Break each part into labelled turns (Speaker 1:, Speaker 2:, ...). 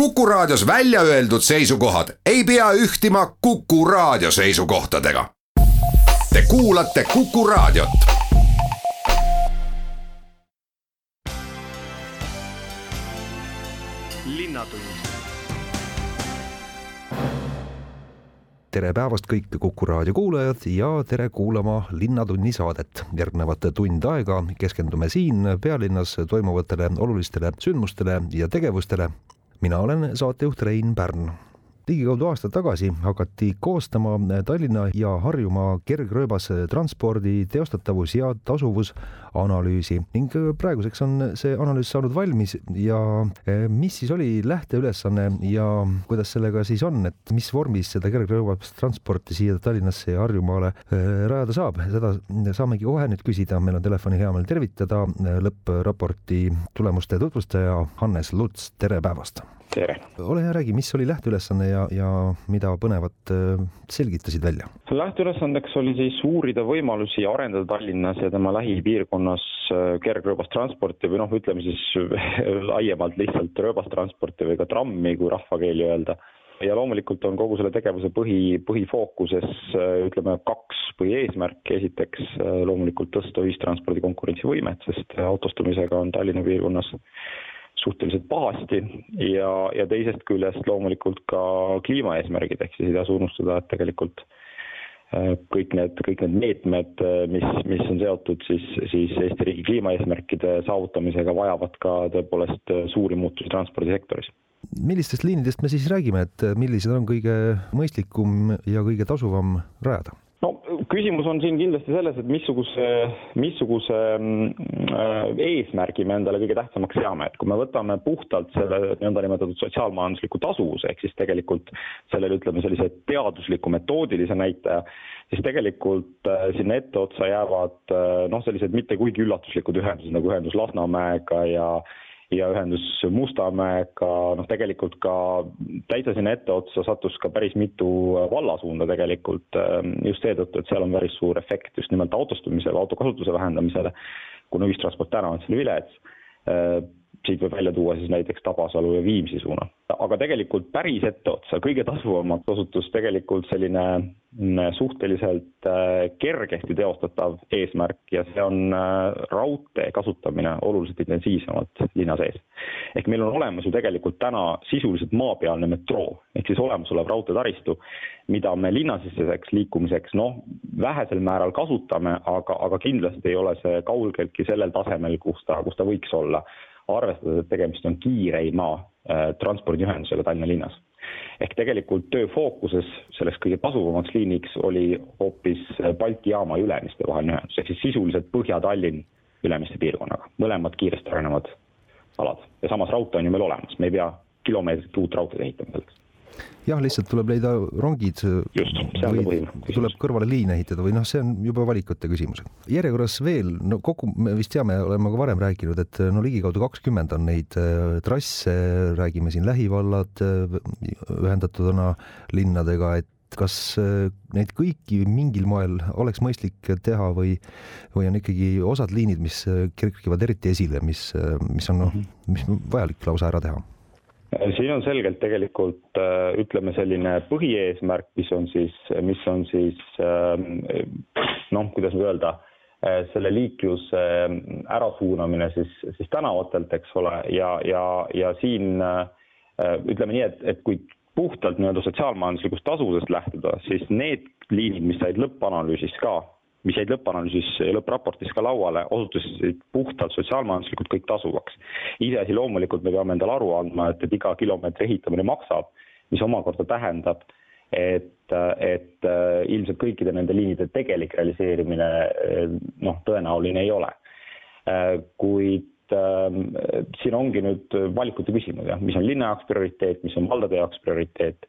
Speaker 1: Kuku Raadios välja öeldud seisukohad ei pea ühtima Kuku Raadio seisukohtadega. Te kuulate Kuku Raadiot.
Speaker 2: tere päevast kõik Kuku raadio kuulajad ja tere kuulama Linnatunni saadet. järgnevat tund aega keskendume siin pealinnas toimuvatele olulistele sündmustele ja tegevustele. Mina olen saatejuht Rein Pärn. Ligikaudu aasta tagasi hakati koostama Tallinna ja Harjumaa kergrööbase transpordi teostatavus ja tasuvusanalüüsi ning praeguseks on see analüüs saanud valmis ja mis siis oli lähteülesanne ja kuidas sellega siis on, et mis vormis seda kergrööbast transporti siia Tallinnasse ja Harjumaale rajada saab, seda saamegi kohe nüüd küsida, meil on telefoni hea meel tervitada lõppraporti tulemuste tutvustaja Hannes Luts, tere päevast!
Speaker 3: Tere!
Speaker 2: ole hea, räägi, mis oli lähteülesanne ja, ja mida põnevat äh, selgitasid välja?
Speaker 3: lähteülesandeks oli siis uurida võimalusi arendada Tallinnas ja tema lähipiirkonnas äh, kergrööbastransporti või noh, ütleme siis laiemalt lihtsalt rööbastransporti või ka trammi, kui rahvakeeli öelda ja loomulikult on kogu selle tegevuse põhi, põhifookuses äh, ütleme kaks põhieesmärki, esiteks loomulikult tõsta ühistranspordi konkurentsivõimet, sest autostumisega on Tallinna piirkonnas suhteliselt pahasti ja, ja teisest küljest loomulikult ka kliimaeesmärgid, ehk siis ei tasu unustada, et tegelikult äh, kõik need, kõik need meetmed, äh, mis, mis on seotud siis, siis Eesti riigi kliimaeesmärkide saavutamisega, vajavad ka tõepoolest äh, suuri muutusi transpordisektoris
Speaker 2: millistest liinidest me siis räägime, et millised on kõige mõistlikum ja kõige tasuvam rajada?
Speaker 3: Küsimus on siin kindlasti selles, et missuguse, missuguse mm, eesmärgi me endale kõige tähtsamaks seame, et kui me võtame puhtalt selle nõndanimetatud sotsiaalmajandusliku tasuvuse, ehk siis tegelikult sellele ütleme sellise teadusliku metoodilise näitaja, siis tegelikult äh, sinna etteotsa jäävad äh, noh, sellised mitte kuigi üllatuslikud ühendused nagu ühendus Lasnamäega ja ja ühendus Mustamäega, noh tegelikult ka täitsa sinna etteotsa sattus ka päris mitu vallasuunda tegelikult ähm, just seetõttu, et seal on päris suur efekt just nimelt autostumisele, autokasutuse vähendamisele, kuna ühistransport täna on seal vilets siit võib välja tuua siis näiteks Tabasalu ja Viimsi suuna. aga tegelikult päris etteotsa kõige tasuvamaks osutus tegelikult selline mm, suhteliselt äh, kergesti teostatav eesmärk ja see on äh, raudtee kasutamine oluliselt intensiivsemalt linna sees. ehk meil on olemas ju tegelikult täna sisuliselt maapealne metroo, ehk siis olemasolev raudteetaristu, mida me linnasiseseks liikumiseks noh, vähesel määral kasutame, aga, aga kindlasti ei ole see kaugeltki sellel tasemel, kus ta, kus ta võiks olla arvestades, et tegemist on kiireima äh, transpordiühendusega Tallinna linnas. ehk tegelikult töö fookuses selleks kõige tasuvamaks liiniks oli hoopis Balti jaama ja Ülemiste vaheline ühendus, ehk siis sisuliselt Põhja-Tallinn Ülemiste piirkonnaga, mõlemad kiiresti arenevad alad. Ja samas raudtee on ju meil olemas, me ei pea kilomeetrit uut raudteed ehitama selleks
Speaker 2: jah, lihtsalt tuleb leida rongid
Speaker 3: Just, või
Speaker 2: tuleb kõrvale liin ehitada või noh, see on juba valikute küsimus. järjekorras veel, no kokku me vist teame, oleme ka varem rääkinud, et no ligikaudu kakskümmend on neid äh, trasse, räägime siin lähivallad äh, ühendatuna linnadega, et kas äh, neid kõiki mingil moel oleks mõistlik teha või, või on ikkagi osad liinid, mis kerkivad eriti esile, mis, mis on noh, mhm. mis vajalik lausa ära teha?
Speaker 3: Siin on selgelt tegelikult äh, ütleme, selline põhieesmärk, mis on siis, mis on siis ähm, noh, kuidas nüüd öelda, äh, selle liikluse ähm, ärasuunamine siis, siis tänavatelt, eks ole, ja, ja, ja siin äh, ütleme nii, et, et kui puhtalt nii-öelda sotsiaalmajanduslikust tasuvusest lähtuda, siis need liinid, mis said lõppanalüüsis ka mis jäid lõppanalüüsis lõppraportis ka lauale, osutusid puhtalt sotsiaalmajanduslikult kõik tasuvaks. iseasi loomulikult me peame endale aru andma, et, et iga kilomeetri ehitamine maksab, mis omakorda tähendab, et, et äh, ilmselt kõikide nende liinide tegelik realiseerimine äh, noh, tõenäoline ei ole. Äh, kuid ähm, siin ongi nüüd valikute küsimus jah, mis on linna jaoks prioriteet, mis on valdade jaoks prioriteet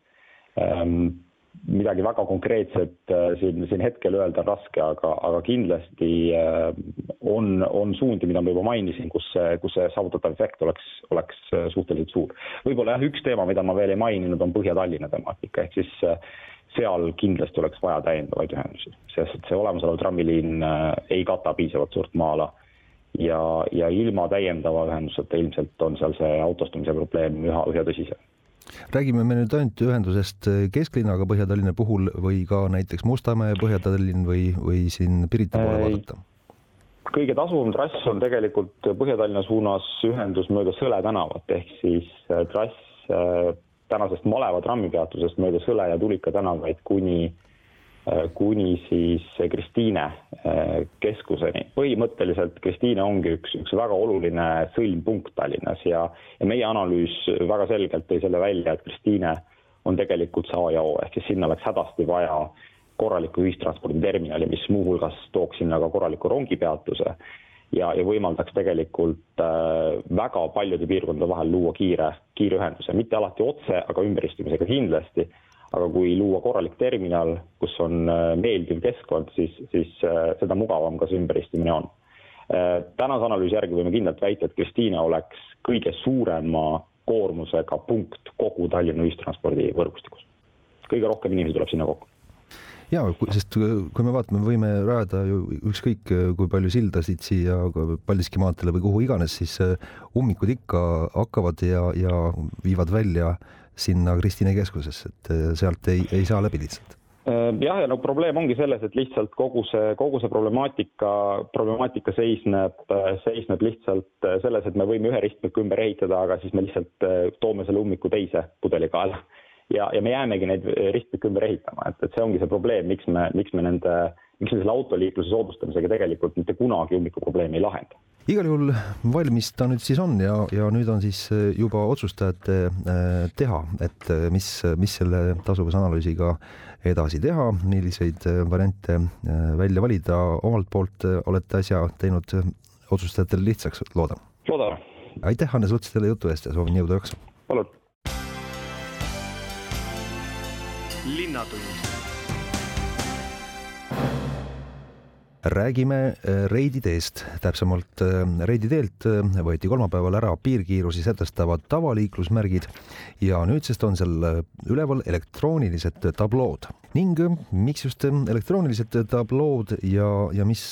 Speaker 3: ähm, midagi väga konkreetset äh, siin, siin hetkel öelda on raske, aga, aga kindlasti äh, on, on suundi, mida ma juba mainisin, kus see, kus see saavutatav efekt oleks, oleks äh, suhteliselt suur. võib-olla jah, üks teema, mida ma veel ei maininud, on Põhja-Tallinna temaatika, ehk siis seal kindlasti oleks vaja täiendavaid ühendusi, sest see olemasolev trammiliin ei kata piisavalt suurt maa-ala ja, ja ilma täiendava ühenduseta ilmselt on seal see autostumise probleem üha, üha tõsisem
Speaker 2: räägime me nüüd ainult ühendusest kesklinnaga Põhja-Tallinna puhul või ka näiteks Mustamäe, Põhja-Tallinn või, või siin Pirita poole vaadata?
Speaker 3: kõige tasuvam trass on tegelikult Põhja-Tallinna suunas ühendus mööda Sõle tänavat ehk siis äh, trass äh, tänasest Maleva trammipeatusest mööda Sõle ja Tulika tänavaid kuni, äh, kuni siis Kristiine keskuseni. põhimõtteliselt Kristiine ongi üks, üks väga oluline sõlmpunkt Tallinnas ja, ja meie analüüs väga selgelt tõi selle välja, et Kristiine on tegelikult see A ja O ehk siis sinna oleks hädasti vaja korralikku ühistransporditerminali, mis muuhulgas tooks sinna ka korraliku rongipeatuse ja, ja võimaldaks tegelikult äh, väga paljude piirkondade vahel luua kiire, kiire ühenduse, mitte alati otse, aga ümberistumisega kindlasti. Aga kui luua korralik terminal, kus on äh, meeldiv keskkond, siis, siis äh, seda mugavam ka see ümberistumine on äh,. tänase analüüsi järgi võime kindlalt väita, et Kristiine oleks kõige suurema koormusega punkt kogu Tallinna ühistranspordi võrgustikus. kõige rohkem inimesi tuleb sinna kokku
Speaker 2: ja sest kui me vaatame, võime rajada ju ükskõik kui palju sildasid siia Paldiski maanteele või kuhu iganes, siis äh, ummikud ikka hakkavad ja, ja viivad välja sinna Kristiine keskusesse, et äh, sealt ei, ei saa läbi lihtsalt?
Speaker 3: Äh, jah, ja no probleem ongi selles, et lihtsalt kogu see, kogu see problemaatika, problemaatika seisneb, seisneb lihtsalt selles, et me võime ühe ristmiku ümber ehitada, aga siis me lihtsalt toome selle ummiku teise pudelikaela ja, ja me jäämegi neid ristmikke ümber ehitama, et, et see ongi see probleem, miks me, miks me nende, miks me selle autoliikluse soodustamisega tegelikult mitte kunagi ummikuprobleemi ei lahenda
Speaker 2: igal juhul valmis ta nüüd siis on ja, ja nüüd on siis juba otsustajate äh, teha, et äh, mis, mis selle tasuvusanalüüsiga edasi teha, milliseid äh, variante välja valida, omalt poolt olete asja teinud otsustajatele lihtsaks, loodan.
Speaker 3: loodame.
Speaker 2: aitäh, Hannes Luts, selle jutu eest ja soovin jõudu jaksu.
Speaker 3: palun
Speaker 4: linnatund
Speaker 2: räägime äh, Reidi teest, täpsemalt äh, Reidi teelt äh, võeti kolmapäeval ära piirkiirusi sätestavad tavaliiklusmärgid ja nüüdsest on seal üleval elektroonilised tablood ning miks just elektroonilised tablood ja, ja mis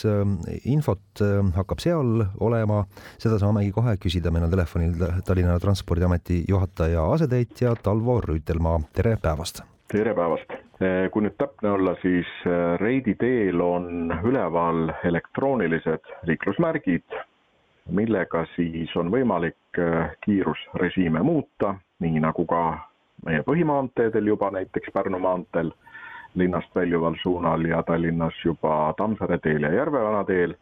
Speaker 2: infot hakkab seal olema, seda saamegi kohe küsida, meil on telefonil Tallinna Transpordiameti juhataja asetäitja Talvo Rüütelmaa, tere päevast!
Speaker 5: tere päevast! Eh, kui nüüd täpne olla, siis eh, Reidi teel on üleval elektroonilised liiklusmärgid, millega siis on võimalik eh, kiirusrežiime muuta, nii nagu ka meie põhimaanteedel juba, näiteks Pärnu maanteel linnast väljuval suunal ja Tallinnas juba Tammsaare teel ja Järvevana teel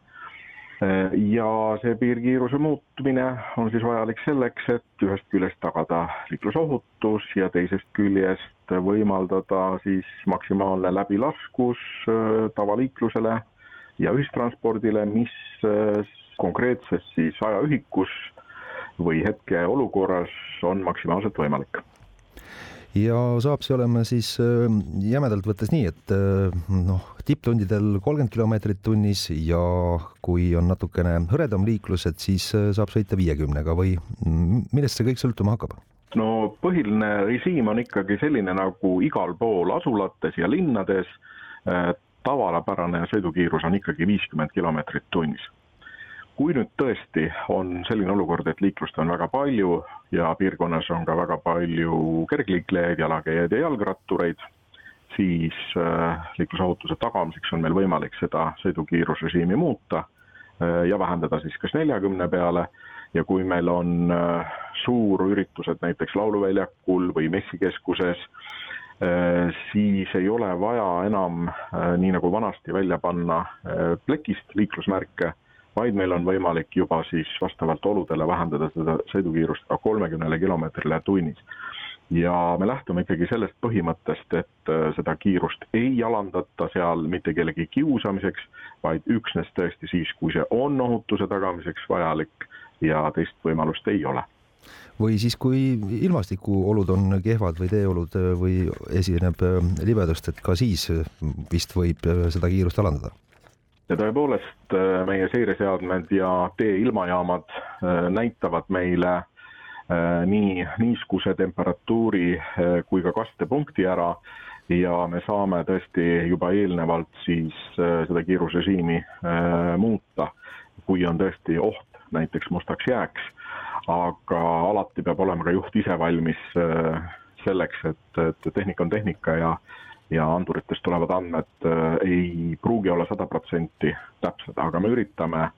Speaker 5: ja see piirkiiruse muutmine on siis vajalik selleks, et ühest küljest tagada liiklusohutus ja teisest küljest võimaldada siis maksimaalne läbilaskus äh, tavaliiklusele ja ühistranspordile, mis äh, konkreetses siis ajaühikus või hetkeolukorras on maksimaalselt võimalik
Speaker 2: ja saab see olema siis äh, jämedalt võttes nii, et äh, noh, tipptundidel kolmkümmend kilomeetrit tunnis ja kui on natukene hõredam liiklus, et siis äh, saab sõita viiekümnega või millest see kõik sõltuma hakkab?
Speaker 5: no põhiline režiim on ikkagi selline nagu igal pool asulates ja linnades. tavapärane sõidukiirus on ikkagi viiskümmend kilomeetrit tunnis kui nüüd tõesti on selline olukord, et liiklust on väga palju ja piirkonnas on ka väga palju kergliiklejaid, jalakäijaid ja jalgrattureid, siis äh, liiklusohutuse tagamiseks on meil võimalik seda sõidukiirusrežiimi muuta äh, ja vähendada siis kas neljakümne peale. Ja kui meil on äh, suurüritused näiteks Lauluväljakul või messikeskuses, siis ei ole vaja enam nii nagu vanasti välja panna plekist liiklusmärke vaid meil on võimalik juba siis vastavalt oludele vähendada seda sõidukiirust ka kolmekümnele kilomeetrile tunnis. ja me lähtume ikkagi sellest põhimõttest, et äh, seda kiirust ei alandata seal mitte kellegi kiusamiseks, vaid üksnes tõesti siis, kui see on ohutuse tagamiseks vajalik ja teist võimalust ei ole
Speaker 2: või siis, kui ilmastikuolud on kehvad või teeolud äh, või esineb äh, libedust, et ka siis vist võib seda kiirust alandada
Speaker 5: ja tõepoolest äh, meie seireseadmed ja tee-ilmajaamad äh, näitavad meile äh, nii niiskuse, temperatuuri kui ka kastepunkti ära ja me saame tõesti juba eelnevalt siis seda kiirusrežiimi muuta, kui on tõesti oht näiteks mustaks jääks. aga alati peab olema ka juht ise valmis selleks, et, et tehnika on tehnika ja ja anduritest tulevad andmed ei pruugi olla sada protsenti täpsed, aga me üritame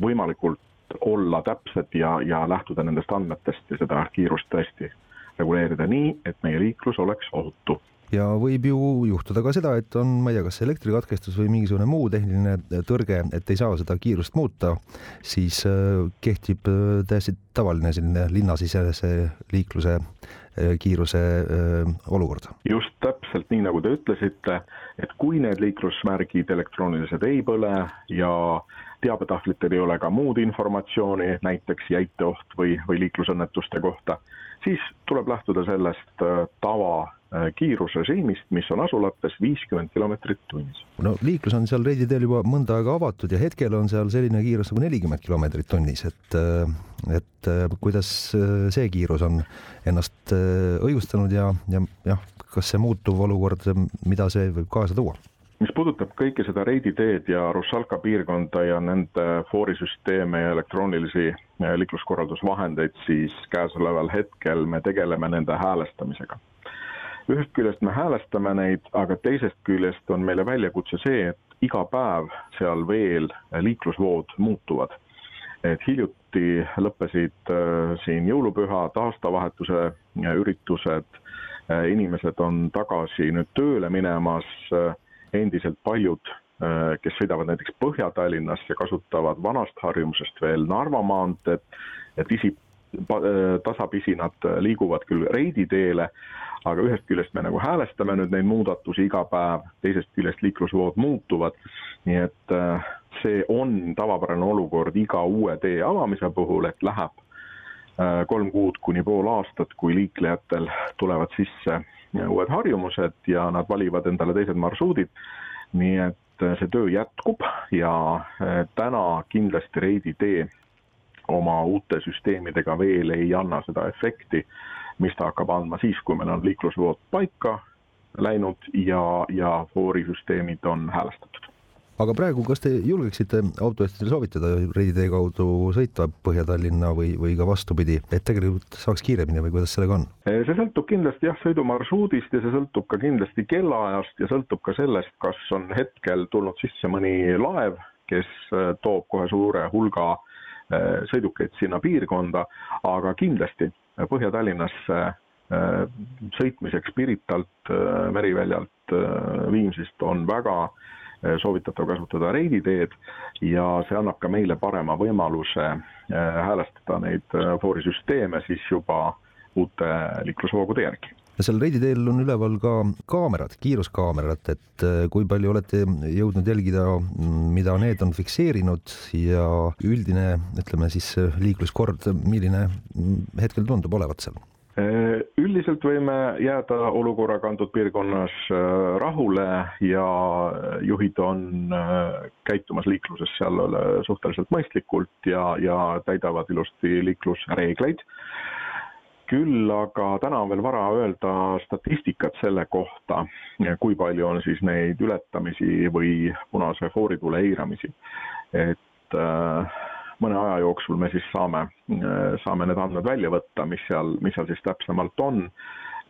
Speaker 5: võimalikult olla täpsed ja, ja lähtuda nendest andmetest ja seda kiirust tõesti reguleerida nii, et meie liiklus oleks ohutu
Speaker 2: ja võib ju juhtuda ka seda, et on, ma ei tea, kas elektrikatkestus või mingisugune muu tehniline tõrge, et ei saa seda kiirust muuta, siis äh, kehtib äh, täiesti tavaline selline linnasisese liikluse äh, kiiruse olukord.
Speaker 5: just täpselt nii, nagu te ütlesite, et kui need liiklusmärgid elektroonilised ei põle ja teabetahvlitel ei ole ka muud informatsiooni, näiteks jäiteoht või, või liiklusõnnetuste kohta, siis tuleb lähtuda sellest tava Äh, kiirusrežiimist, mis on asulates viiskümmend kilomeetrit tunnis.
Speaker 2: no liiklus on seal Reidi teel juba mõnda aega avatud ja hetkel on seal selline kiirus nagu nelikümmend kilomeetrit tunnis, et äh, et äh, kuidas see kiirus on ennast õigustanud ja, ja jah, kas see muutuv olukord, mida see võib kaasa tuua?
Speaker 5: Mis puudutab kõike seda Reidi teed ja Russalka piirkonda ja nende foorisüsteeme ja elektroonilisi liikluskorraldusvahendeid, siis käesoleval hetkel me tegeleme nende häälestamisega ühest küljest me häälestame neid, aga teisest küljest on meile väljakutse see, et iga päev seal veel liiklusvood muutuvad. et hiljuti lõppesid äh, siin jõulupüha, aastavahetuse äh, üritused, inimesed on tagasi nüüd tööle minemas, endiselt paljud, kes sõidavad näiteks Põhja-Tallinnas ja kasutavad vanast harjumusest veel Narva maanteed, et isi, tasapisi nad liiguvad küll Reidi teele, aga ühest küljest me nagu häälestame nüüd neid muudatusi iga päev, teisest küljest liiklusvood muutuvad, nii et äh, see on tavapärane olukord iga uue tee avamise puhul, et läheb äh, kolm kuud kuni pool aastat, kui liiklejatel tulevad sisse uued harjumused ja nad valivad endale teised marsruudid, nii et äh, see töö jätkub ja täna kindlasti Reidi tee oma uute süsteemidega veel ei anna seda efekti, mis ta hakkab andma siis, kui meil on liiklusvood paika läinud ja, ja foorisüsteemid on häälestatud
Speaker 2: aga praegu, kas te julgeksite autojuhtidele soovitada Reidi tee kaudu sõita Põhja-Tallinna või, või ka vastupidi, et tegelikult saaks kiiremini või kuidas sellega on?
Speaker 5: see sõltub kindlasti jah, sõidumarsruudist ja see sõltub ka kindlasti kellaajast ja sõltub ka sellest, kas on hetkel tulnud sisse mõni laev, kes äh, toob kohe suure hulga äh, sõidukeid sinna piirkonda, aga kindlasti Põhja-Tallinnasse sõitmiseks Piritalt, Meriväljalt, Viimsist on väga soovitatav kasutada Reidi teed ja see annab ka meile parema võimaluse häälestada neid foorisüsteeme siis juba uute liiklusvoogude järgi
Speaker 2: seal Reidi teel on üleval ka kaamerad, kiiruskaamerad, et kui palju olete jõudnud jälgida, mida need on fikseerinud ja üldine, ütleme siis liikluskord, milline hetkel tundub olevat seal?
Speaker 5: Üldiselt võime jääda olukorraga antud piirkonnas rahule ja juhid on käitumas liikluses seal suhteliselt mõistlikult ja, ja täidavad ilusti liiklusreegleid küll aga täna on veel vara öelda statistikat selle kohta, kui palju on siis neid ületamisi või punase fooritule eiramisi. et äh, mõne aja jooksul me siis saame, äh, saame need andmed välja võtta, mis seal, mis seal siis täpsemalt on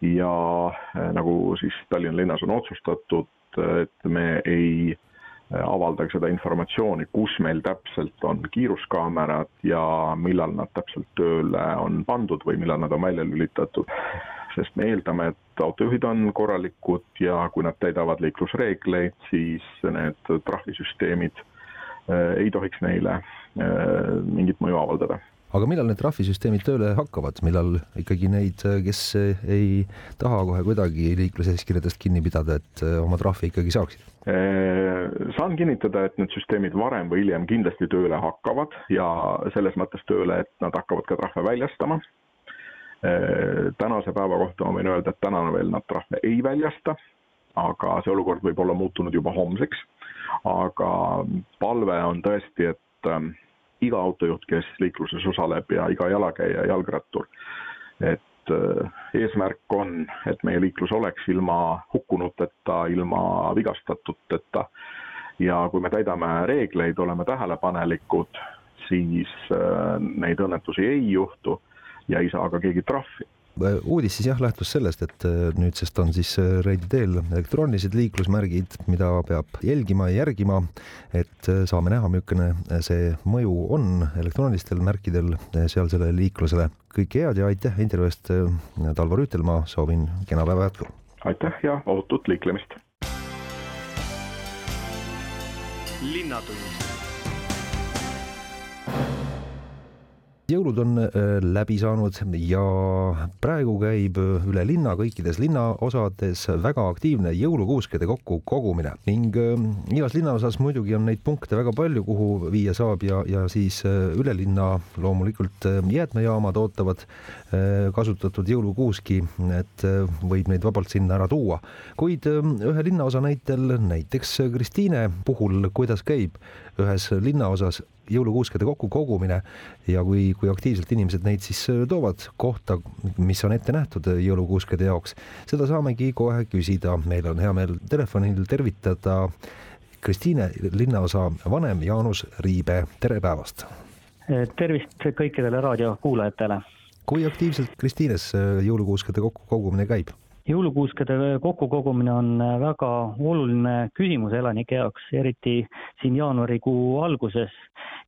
Speaker 5: ja äh, nagu siis Tallinna linnas on otsustatud, et me ei avaldage seda informatsiooni, kus meil täpselt on kiiruskaamerad ja millal nad täpselt tööle on pandud või millal nad on välja lülitatud. sest me eeldame, et autojuhid on korralikud ja kui nad täidavad liiklusreegleid, siis need trahvisüsteemid äh, ei tohiks neile äh, mingit mõju avaldada
Speaker 2: aga millal need trahvisüsteemid tööle hakkavad, millal ikkagi neid, kes ei taha kohe kuidagi liikluseeskirjadest kinni pidada, et äh, oma trahvi ikkagi saaksid?
Speaker 5: Äh, saan kinnitada, et need süsteemid varem või hiljem kindlasti tööle hakkavad ja selles mõttes tööle, et nad hakkavad ka trahve väljastama. Äh, tänase päeva kohta ma võin öelda, et täna veel nad trahve ei väljasta, aga see olukord võib olla muutunud juba homseks. Aga palve on tõesti, et ähm, iga autojuht, kes liikluses osaleb ja iga jalakäija, jalgrattur. et äh, eesmärk on, et meie liiklus oleks ilma hukkunuteta, ilma vigastatuteta ja kui me täidame reegleid, oleme tähelepanelikud, siis neid õnnetusi ei juhtu ja ei saa ka keegi trahvi
Speaker 2: Äh, uudis siis jah lähtus sellest, et äh, nüüdsest on siis äh, Reidi teel elektroonilised liiklusmärgid, mida peab jälgima ja järgima, et saame näha, milline see mõju on elektroonilistel märkidel sealsele liiklusele. kõike head ja aitäh intervjuu eest, Talvo Rüütelmaa, soovin kena päeva jätku!
Speaker 5: aitäh ja ootut liiklemist!
Speaker 2: linnatund jõulud on äh, läbi saanud ja praegu käib äh, üle linna kõikides linnaosades väga aktiivne jõulukuuskede kokkukogumine ning äh, igas linnaosas muidugi on neid punkte väga palju, kuhu viia saab ja, ja siis üle linna loomulikult jäätmejaamad ootavad kasutatud jõulukuuski, et võib neid vabalt sinna ära tuua. kuid ühe linnaosa näitel, näiteks Kristiine puhul, kuidas käib ühes linnaosas jõulukuuskede kokkukogumine ja kui, kui aktiivselt inimesed neid siis äh, toovad kohta, mis on ette nähtud äh, jõulukuuskede jaoks, seda saamegi kohe küsida. meil on hea meel telefonil tervitada Kristiine linnaosa vanem Jaanus Riibe, tere päevast!
Speaker 4: tervist kõikidele raadiokuulajatele!
Speaker 2: kui aktiivselt Kristiines äh, jõulukuuskede kokkukogumine käib?
Speaker 4: Jõulukuuskede kokkukogumine on väga oluline küsimus elanike jaoks, eriti siin jaanuarikuu alguses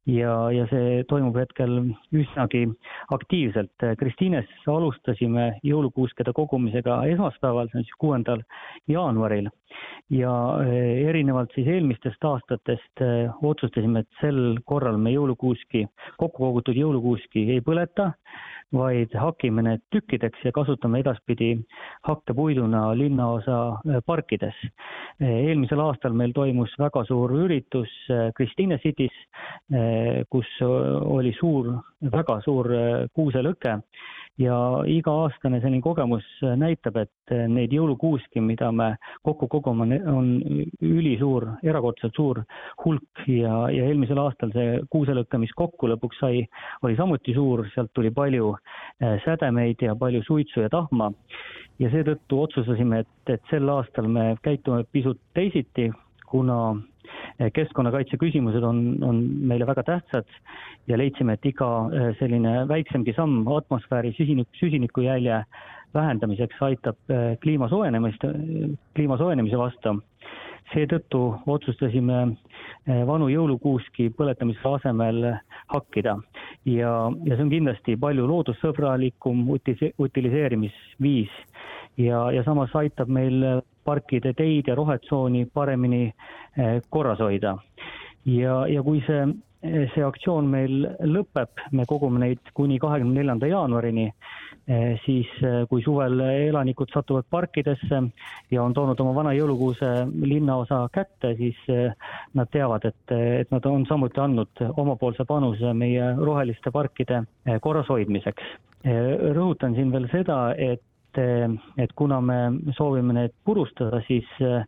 Speaker 4: ja, ja see toimub hetkel üsnagi aktiivselt. Kristiines alustasime jõulukuuskede kogumisega esmaspäeval, see on siis kuuendal jaanuaril ja eh, erinevalt siis eelmistest aastatest eh, otsustasime, et sel korral me jõulukuuski, kokku kogutud jõulukuuski ei põleta vaid hakime need tükkideks ja kasutame edaspidi hakkepuiduna linnaosa äh, parkides. Eelmisel aastal meil toimus väga suur üritus Kristiine City's, kus oli suur, väga suur kuuselõke ja iga-aastane selline kogemus näitab, et neid jõulukuuski, mida me kokku kogume, on ülisuur, erakordselt suur hulk ja, ja eelmisel aastal see kuuselõkke, mis kokku lõpuks sai, oli samuti suur, sealt tuli palju eh, sädemeid ja palju suitsu ja tahma. ja seetõttu otsustasime, et, et sel aastal me käitume pisut teisiti, kuna keskkonnakaitse küsimused on, on meile väga tähtsad ja leidsime, et iga eh, selline väiksemgi samm atmosfääri süsinik, süsinikujälje vähendamiseks aitab eh, kliima soojenemist, kliima soojenemise vastu. seetõttu otsustasime eh, vanu jõulukuuski põletamise asemel hakkida ja, ja see on kindlasti palju loodussõbralikum utiliseerimisviis ja, ja samas aitab meil parkide teid ja rohetsooni paremini eh, korras hoida. ja, ja kui see, see aktsioon meil lõpeb, me kogume neid kuni kahekümne neljanda jaanuarini, eh, siis eh, kui suvel elanikud satuvad parkidesse ja on toonud oma vana jõulukuuse linnaosa kätte, siis nad teavad, et, et nad on samuti andnud omapoolse panuse meie roheliste parkide korrashoidmiseks. rõhutan siin veel seda, et et kuna me soovime need purustada, siis eh,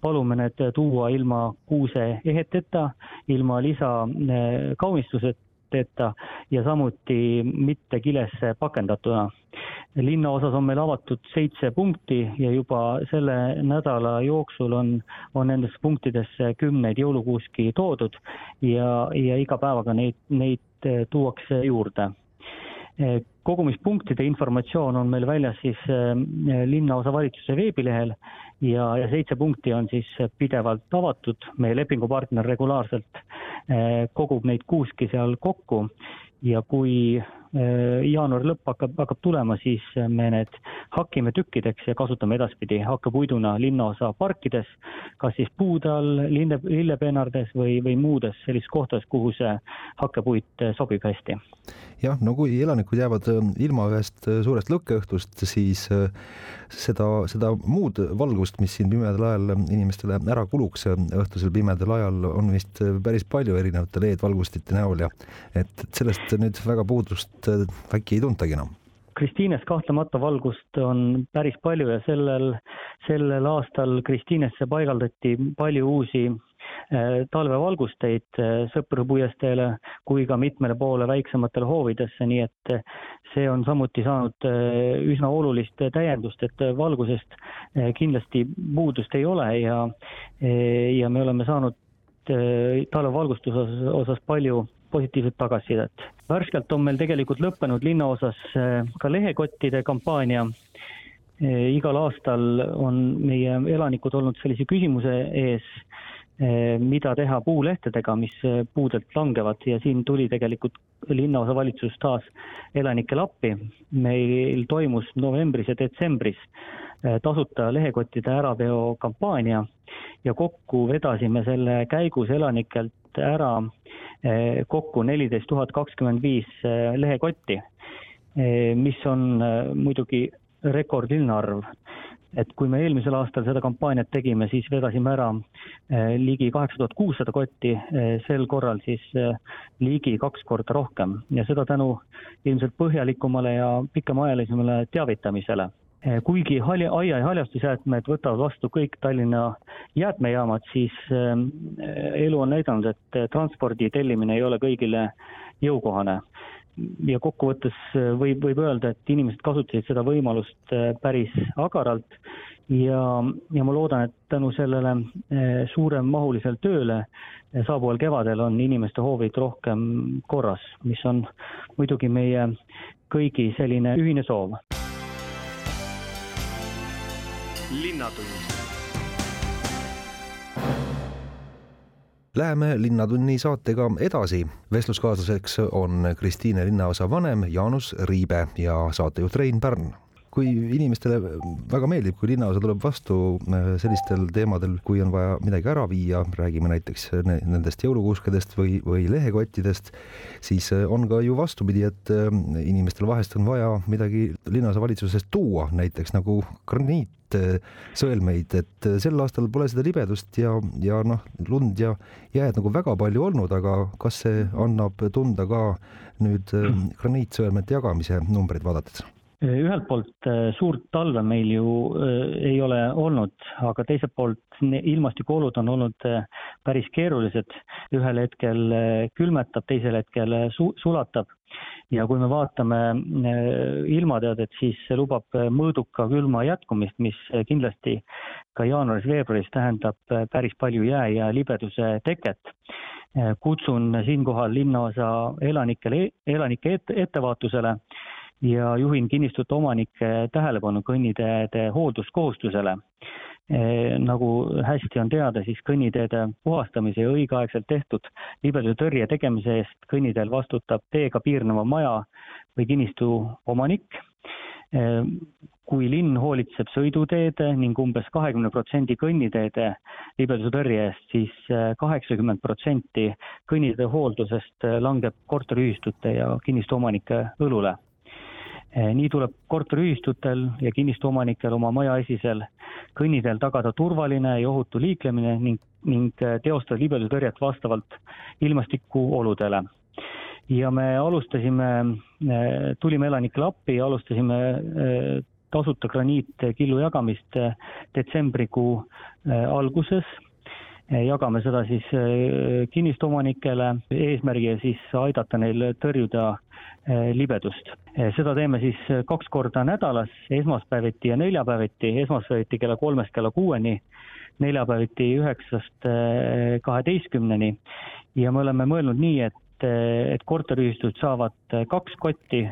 Speaker 4: palume need tuua ilma kuuse eheteta, ilma lisakaunistuseta eh, ja samuti mitte kilesse pakendatuna. linnaosas on meil avatud seitse punkti ja juba selle nädala jooksul on, on nendesse punktidesse kümneid jõulukuuski toodud ja, ja iga päevaga neid, neid eh, tuuakse juurde kogumispunktide informatsioon on meil väljas siis äh, linnaosavalitsuse veebilehel ja, ja seitse punkti on siis pidevalt avatud, meie lepingupartner regulaarselt äh, kogub neid kuuski seal kokku ja kui jaanuari lõpp hakkab, hakkab tulema, siis me need hakime tükkideks ja kasutame edaspidi hakkepuiduna linnaosa parkides, kas siis puude all, linde, lillepeenardes või, või muudes sellistes kohtades, kuhu see hakkepuit sobib hästi.
Speaker 2: jah, no kui elanikud jäävad äh, ilma ühest äh, suurest lõkkeõhtust, siis seda, seda muud valgust, mis siin pimedal ajal inimestele ära kuluks õhtusel pimedal ajal, on vist päris palju erinevate LED-valgustite näol ja et sellest nüüd väga puudust valgust äkki ei tuntagi enam?
Speaker 4: Kristiines kahtlemata valgust on päris palju ja sellel, sellel aastal Kristiinesse paigaldati palju uusi äh, talvevalgusteid äh, Sõpru puiesteele kui ka mitmele poole väiksematele hoovidesse, nii et äh, see on samuti saanud üsna olulist täiendust, et valgusest kindlasti puudust ei ole ja, ja me oleme saanud talvevalgustuse osas palju positiivset tagasisidet. värskelt on meil tegelikult lõppenud linnaosas ka lehekottide kampaania. igal aastal on meie elanikud olnud sellise küsimuse ees Eh, mida teha puulehtedega, mis eh, puudelt langevad ja siin tuli tegelikult linnaosavalitsus taas elanikele appi. meil toimus novembris ja detsembris eh, tasuta lehekottide äraveo kampaania ja kokku vedasime selle käigus elanikelt ära kokku neliteist tuhat kakskümmend viis lehekotti, mis on muidugi rekordiline arv. Et kui me eelmisel aastal seda kampaaniat tegime, siis vedasime ära eh, ligi kaheksa tuhat kuussada kotti, eh, sel korral siis eh, ligi kaks korda rohkem. Ja seda tänu ilmselt põhjalikumale ja pikemaajalisemale teavitamisele kuigi halja, aia- ja haljastusjäätmed võtavad vastu kõik Tallinna jäätmejaamad, siis elu on näidanud, et transpordi tellimine ei ole kõigile jõukohane ja kokkuvõttes võib, võib öelda, et inimesed kasutasid seda võimalust päris agaralt ja, ja ma loodan, et tänu sellele suuremahulisele tööle saabuval kevadel on inimeste hoovid rohkem korras, mis on muidugi meie kõigi selline ühine soov.
Speaker 2: Linnatund Läheme Linnatunni saatega edasi. vestluskaaslaseks on Kristiine linnaosa vanem Jaanus Riibe ja saatejuht Rein Pärn kui inimestele väga meeldib, kui linnaosa tuleb vastu äh, sellistel teemadel, kui on vaja midagi ära viia, räägime näiteks nendest jõulukuuskedest või, või lehekottidest, siis äh, on ka ju vastupidi, et äh, inimestel vahest on vaja midagi linnaosa valitsusest tuua, näiteks nagu graniit sõelmeid, et sel aastal pole seda libedust ja, ja noh, lund ja jääd nagu väga palju olnud, aga kas see annab tunda ka nüüd graniitsõelmete jagamise numbreid vaadates?
Speaker 4: Ühelt poolt äh, suurt talve meil ju äh, ei ole olnud, aga teiselt poolt ilmastikuolud on olnud päris keerulised. ühel hetkel külmetab, teisel hetkel su-, sulatab ja kui me vaatame ilmateadet, siis see lubab mõõduka külma jätkumist, mis kindlasti ka jaanuaris-veebruaris tähendab päris palju jää ja libeduse teket. kutsun siinkohal linnaosa elanikele, elanike ettevaatusele ja juhin kinnistute omanike tähelepanu kõnniteede hoolduskohustusele. Eh, nagu hästi on teada, siis kõnniteede puhastamise ja õigeaegselt tehtud libedustõrje tegemise eest kõnniteel vastutab teega piirneva maja või kinnistu omanik. Eh, kui linn hoolitseb sõiduteede ning umbes kahekümne protsendi kõnniteede libedustõrje eest, siis eh, kaheksakümmend protsenti kõnniteede hooldusest langeb korteriühistute ja kinnistu omanike õlule nii tuleb korteriühistutel ja kinnistuomanikel oma maja esisel kõnniteel tagada turvaline ja ohutu liiklemine ning, ning eh, teostada libedustõrjet vastavalt ilmastikuoludele. ja me alustasime, eh, tulime elanikele appi ja alustasime tasuta graniitkillu jagamist detsembrikuu alguses jagame seda siis kinnistuomanikele eesmärgiga siis aidata neil tõrjuda Eh, libedust. Eh, seda teeme siis kaks korda nädalas, esmaspäeviti ja neljapäeviti, esmaspäeviti kella kolmest kella kuueni, neljapäeviti üheksast kaheteistkümneni ja me oleme mõelnud nii, et, et korteriühistud saavad kaks kotti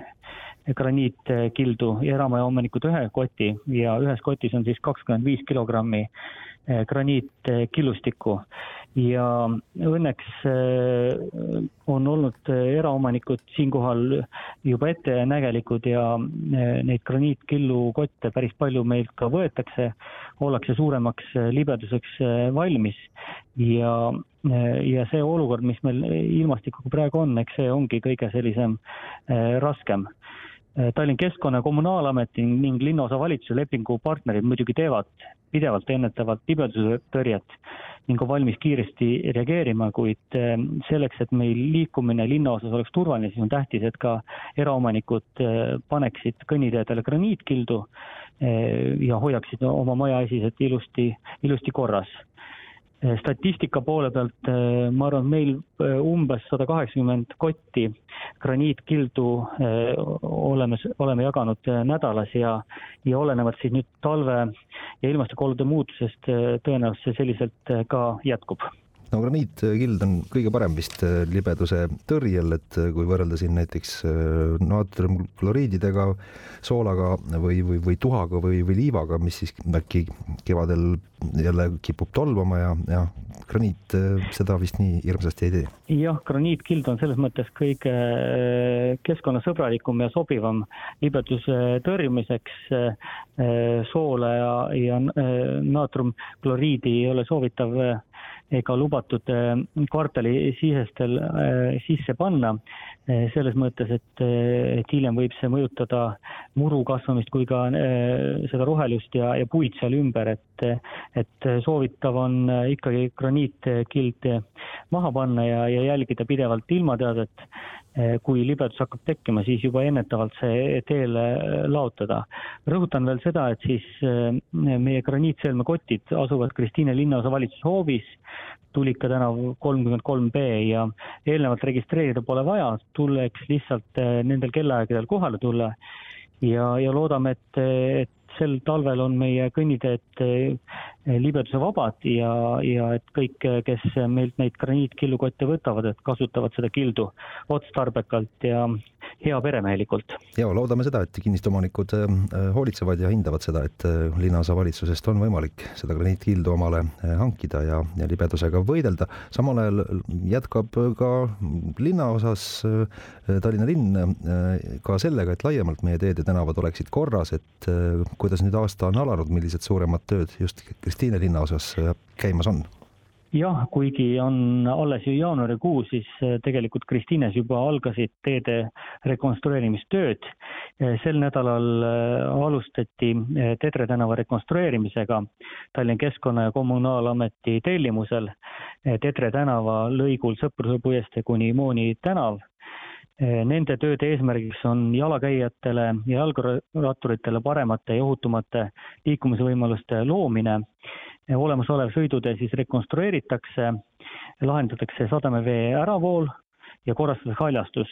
Speaker 4: graniitkildu ja eramaja omanikud ühe koti ja ühes kotis on siis kakskümmend viis kilogrammi graniitkillustikku ja õnneks äh, on olnud äh, eraomanikud siinkohal juba ettenägelikud ja neid graniitkillukotte päris palju meilt ka võetakse, ollakse suuremaks libeduseks valmis. Ja, ja see olukord, mis meil ilmastikuga praegu on, eks see ongi kõige sellisem raskem. Tallinn Keskkonna- ja Kommunaalameti ning linnaosavalitsuse lepingupartnerid muidugi teevad pidevalt ennetavat libedustõrjet ning on valmis kiiresti reageerima, kuid ehm, selleks, et meil liikumine linnaosas oleks turvaline, siis on tähtis, et ka eraomanikud ehm, paneksid kõnniteedele graniitkildu ehm, ja hoiaksid oma maja esised ilusti, ilusti korras. Eh, statistika poole pealt eh, ma arvan, et meil eh, umbes sada kaheksakümmend kotti graniitkildu oleme, oleme jaganud nädalas ja, ja olenevalt siis nüüd talve ja ilmastikuolude muutusest tõenäoliselt see selliselt ka jätkub
Speaker 2: no graniitkild on kõige parem vist äh, libeduse tõrjel, et äh, kui võrrelda siin näiteks äh, naatriumkloriididega, soolaga või, või, või tuhaga või, või liivaga, mis siis äkki kevadel jälle kipub tolmama ja, ja graniit seda vist nii hirmsasti ei tee.
Speaker 4: jah, graniitkild on selles mõttes kõige keskkonnasõbralikum ja sobivam libeduse tõrjumiseks. soola ja, ja naatriumkloriidi ei ole soovitav ega lubatud äh, kvartalisisestel äh, sisse panna, äh, selles mõttes, et, et hiljem võib see mõjutada muru kasvamist kui ka seda rohelust ja, ja puid seal ümber, et, et soovitav on ikkagi graniitkild maha panna ja, ja jälgida pidevalt ilmateadet. Eh, kui libedus hakkab tekkima, siis juba ennetavalt see teele laotada. rõhutan veel seda, et siis eh, meie graniitselmekotid asuvad Kristiine linnaosa valitsuse hoovis, Tulika tänav kolmkümmend kolm B ja eelnevalt registreerida pole vaja, tuleks lihtsalt eh, nendel kellaaegadel kohale tulla. Ja, ja loodame, et, et sel talvel on meie kõnniteed libedusevabad ja, ja et kõik, kes meilt neid graniitkillukotte võtavad, et kasutavad seda kildu otstarbekalt ja hea peremehelikult.
Speaker 2: ja loodame seda, et kinnistuomanikud äh, hoolitsevad ja hindavad seda, et äh, linnaosa valitsusest on võimalik seda graniitkildu omale hankida ja, ja libedusega võidelda. samal ajal jätkab ka linnaosas Tallinna linn ka sellega, et laiemalt meie teed ja tänavad oleksid korras, et kuidas nüüd aasta on alanud, millised suuremad tööd just Kristiine linnaosas käimas on?
Speaker 4: jah, kuigi on alles ju jaanuarikuu, siis äh, tegelikult Kristiines juba algasid teede rekonstrueerimistööd. Äh, sel nädalal äh, alustati Tedre tänava rekonstrueerimisega Tallinna Keskkonna- ja Kommunaalameti tellimusel Tedre tänava lõigul Sõpruse puiestee kuni Mooni tänav Nende tööde eesmärgiks on jalakäijatele ja jalgratturitele paremate ja ohutumate liikumisvõimaluste loomine olemasolev sõidutee siis rekonstrueeritakse, lahendatakse sademevee äravool ja korrastatakse haljastus.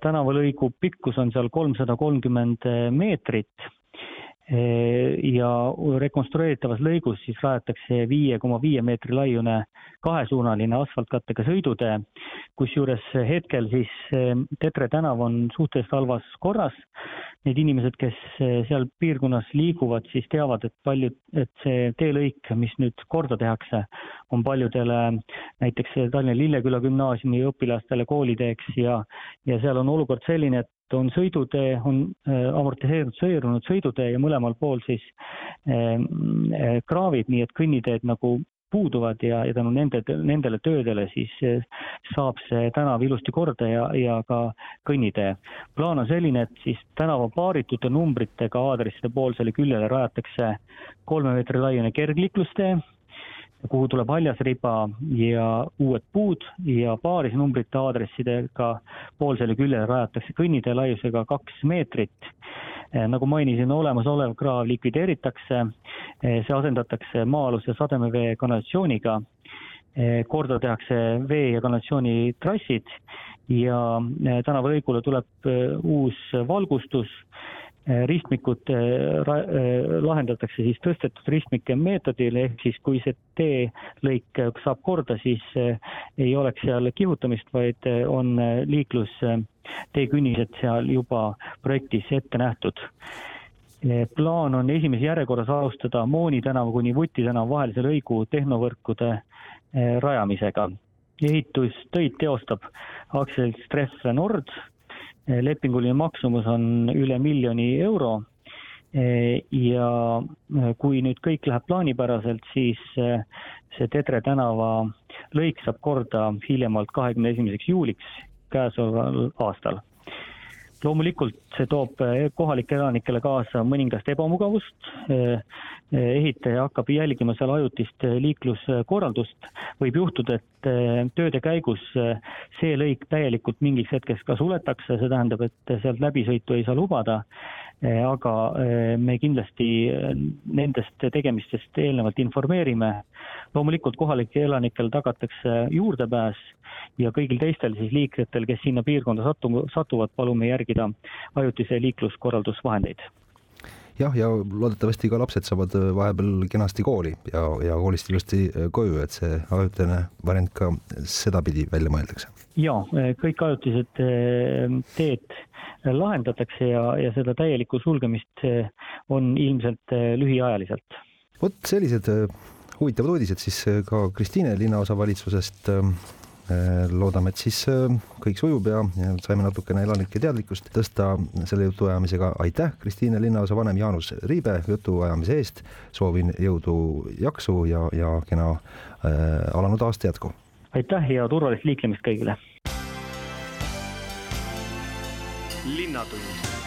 Speaker 4: tänavalõigu pikkus on seal kolmsada kolmkümmend meetrit ja rekonstrueeritavas lõigus siis rajatakse viie koma viie meetri laiune kahesuunaline asfaltkattega sõidutee, kusjuures hetkel siis Tetre tänav on suhteliselt halvas korras. Need inimesed, kes seal piirkonnas liiguvad, siis teavad, et paljud, et see teelõik, mis nüüd korda tehakse, on paljudele näiteks Tallinna Lilleküla gümnaasiumi õpilastele kooliteeks ja, ja seal on olukord selline, et on sõidutee, on eh, amortiseerunud sõidutee ja mõlemal pool siis äh, kraavid, nii et kõnniteed nagu puuduvad ja, ja tänu nende, nendele töödele siis saab see tänav ilusti korda ja, ja ka kõnnitee. plaan on selline, et siis tänava paaritute numbritega aadresside poolsele küljele rajatakse kolme meetri laiune kergliiklustee, kuhu tuleb haljasriba ja uued puud ja paarisnumbrite aadressidega poolsele küljele rajatakse kõnnitee laiusega kaks meetrit. Eh, nagu mainisin, olemasolev kraav likvideeritakse, eh, see asendatakse maa-aluse sademevee kanalisatsiooniga, eh, korda tehakse vee ja kanalisatsiooni trassid ja tänavalõigule tuleb uus valgustus ristmikud eh, eh, lahendatakse siis tõstetud ristmike meetodil, ehk siis kui see teelõik saab korda, siis ei oleks seal kihutamist, vaid on liiklus teekünnised seal juba projektis ette nähtud. plaan on esimeses järjekorras alustada Mooni tänava kuni Vuti tänava vahelise lõigu tehnovõrkude rajamisega. ehitustöid teostab aktsiaselts Treff Nord Eh, lepinguline maksumus on üle miljoni euro. Eh, ja eh, kui nüüd kõik läheb plaanipäraselt, siis see Tedre tänava lõik saab korda hiljemalt kahekümne esimeseks juuliks käesoleval aastal loomulikult see toob eh, kohalikele elanikele kaasa mõningast ebamugavust, eh, eh, ehitaja hakkab jälgima seal ajutist liikluskorraldust, võib juhtuda, et tööde käigus see lõik täielikult mingiks hetkeks ka suletakse, see tähendab, et sealt läbisõitu ei saa lubada, aga me kindlasti nendest tegemistest eelnevalt informeerime. loomulikult kohalikele elanikele tagatakse juurdepääs ja kõigil teistel siis liiklejatel, kes sinna piirkonda satu-, satuvad, palume järgida ajutise liikluskorraldusvahendeid
Speaker 2: jah, ja loodetavasti ka lapsed saavad vahepeal kenasti kooli ja, ja koolist ilusti koju, et see ajutine variant ka sedapidi välja mõeldakse.
Speaker 4: ja kõik ajutised teed lahendatakse ja, ja seda täielikku sulgemist on ilmselt lühiajaliselt.
Speaker 2: vot sellised huvitavad uudised siis ka Kristiine linnaosavalitsusest loodame, et siis kõik sujub ja, ja saime natukene elanike teadlikkust tõsta selle jutuajamisega. aitäh, Kristiine linnaosa vanem Jaanus Riibe jutuajamise eest. soovin jõudu, jaksu ja, ja kena äh, alanud aasta jätku.
Speaker 4: aitäh ja turvalist liiklemist kõigile.
Speaker 6: Linnatund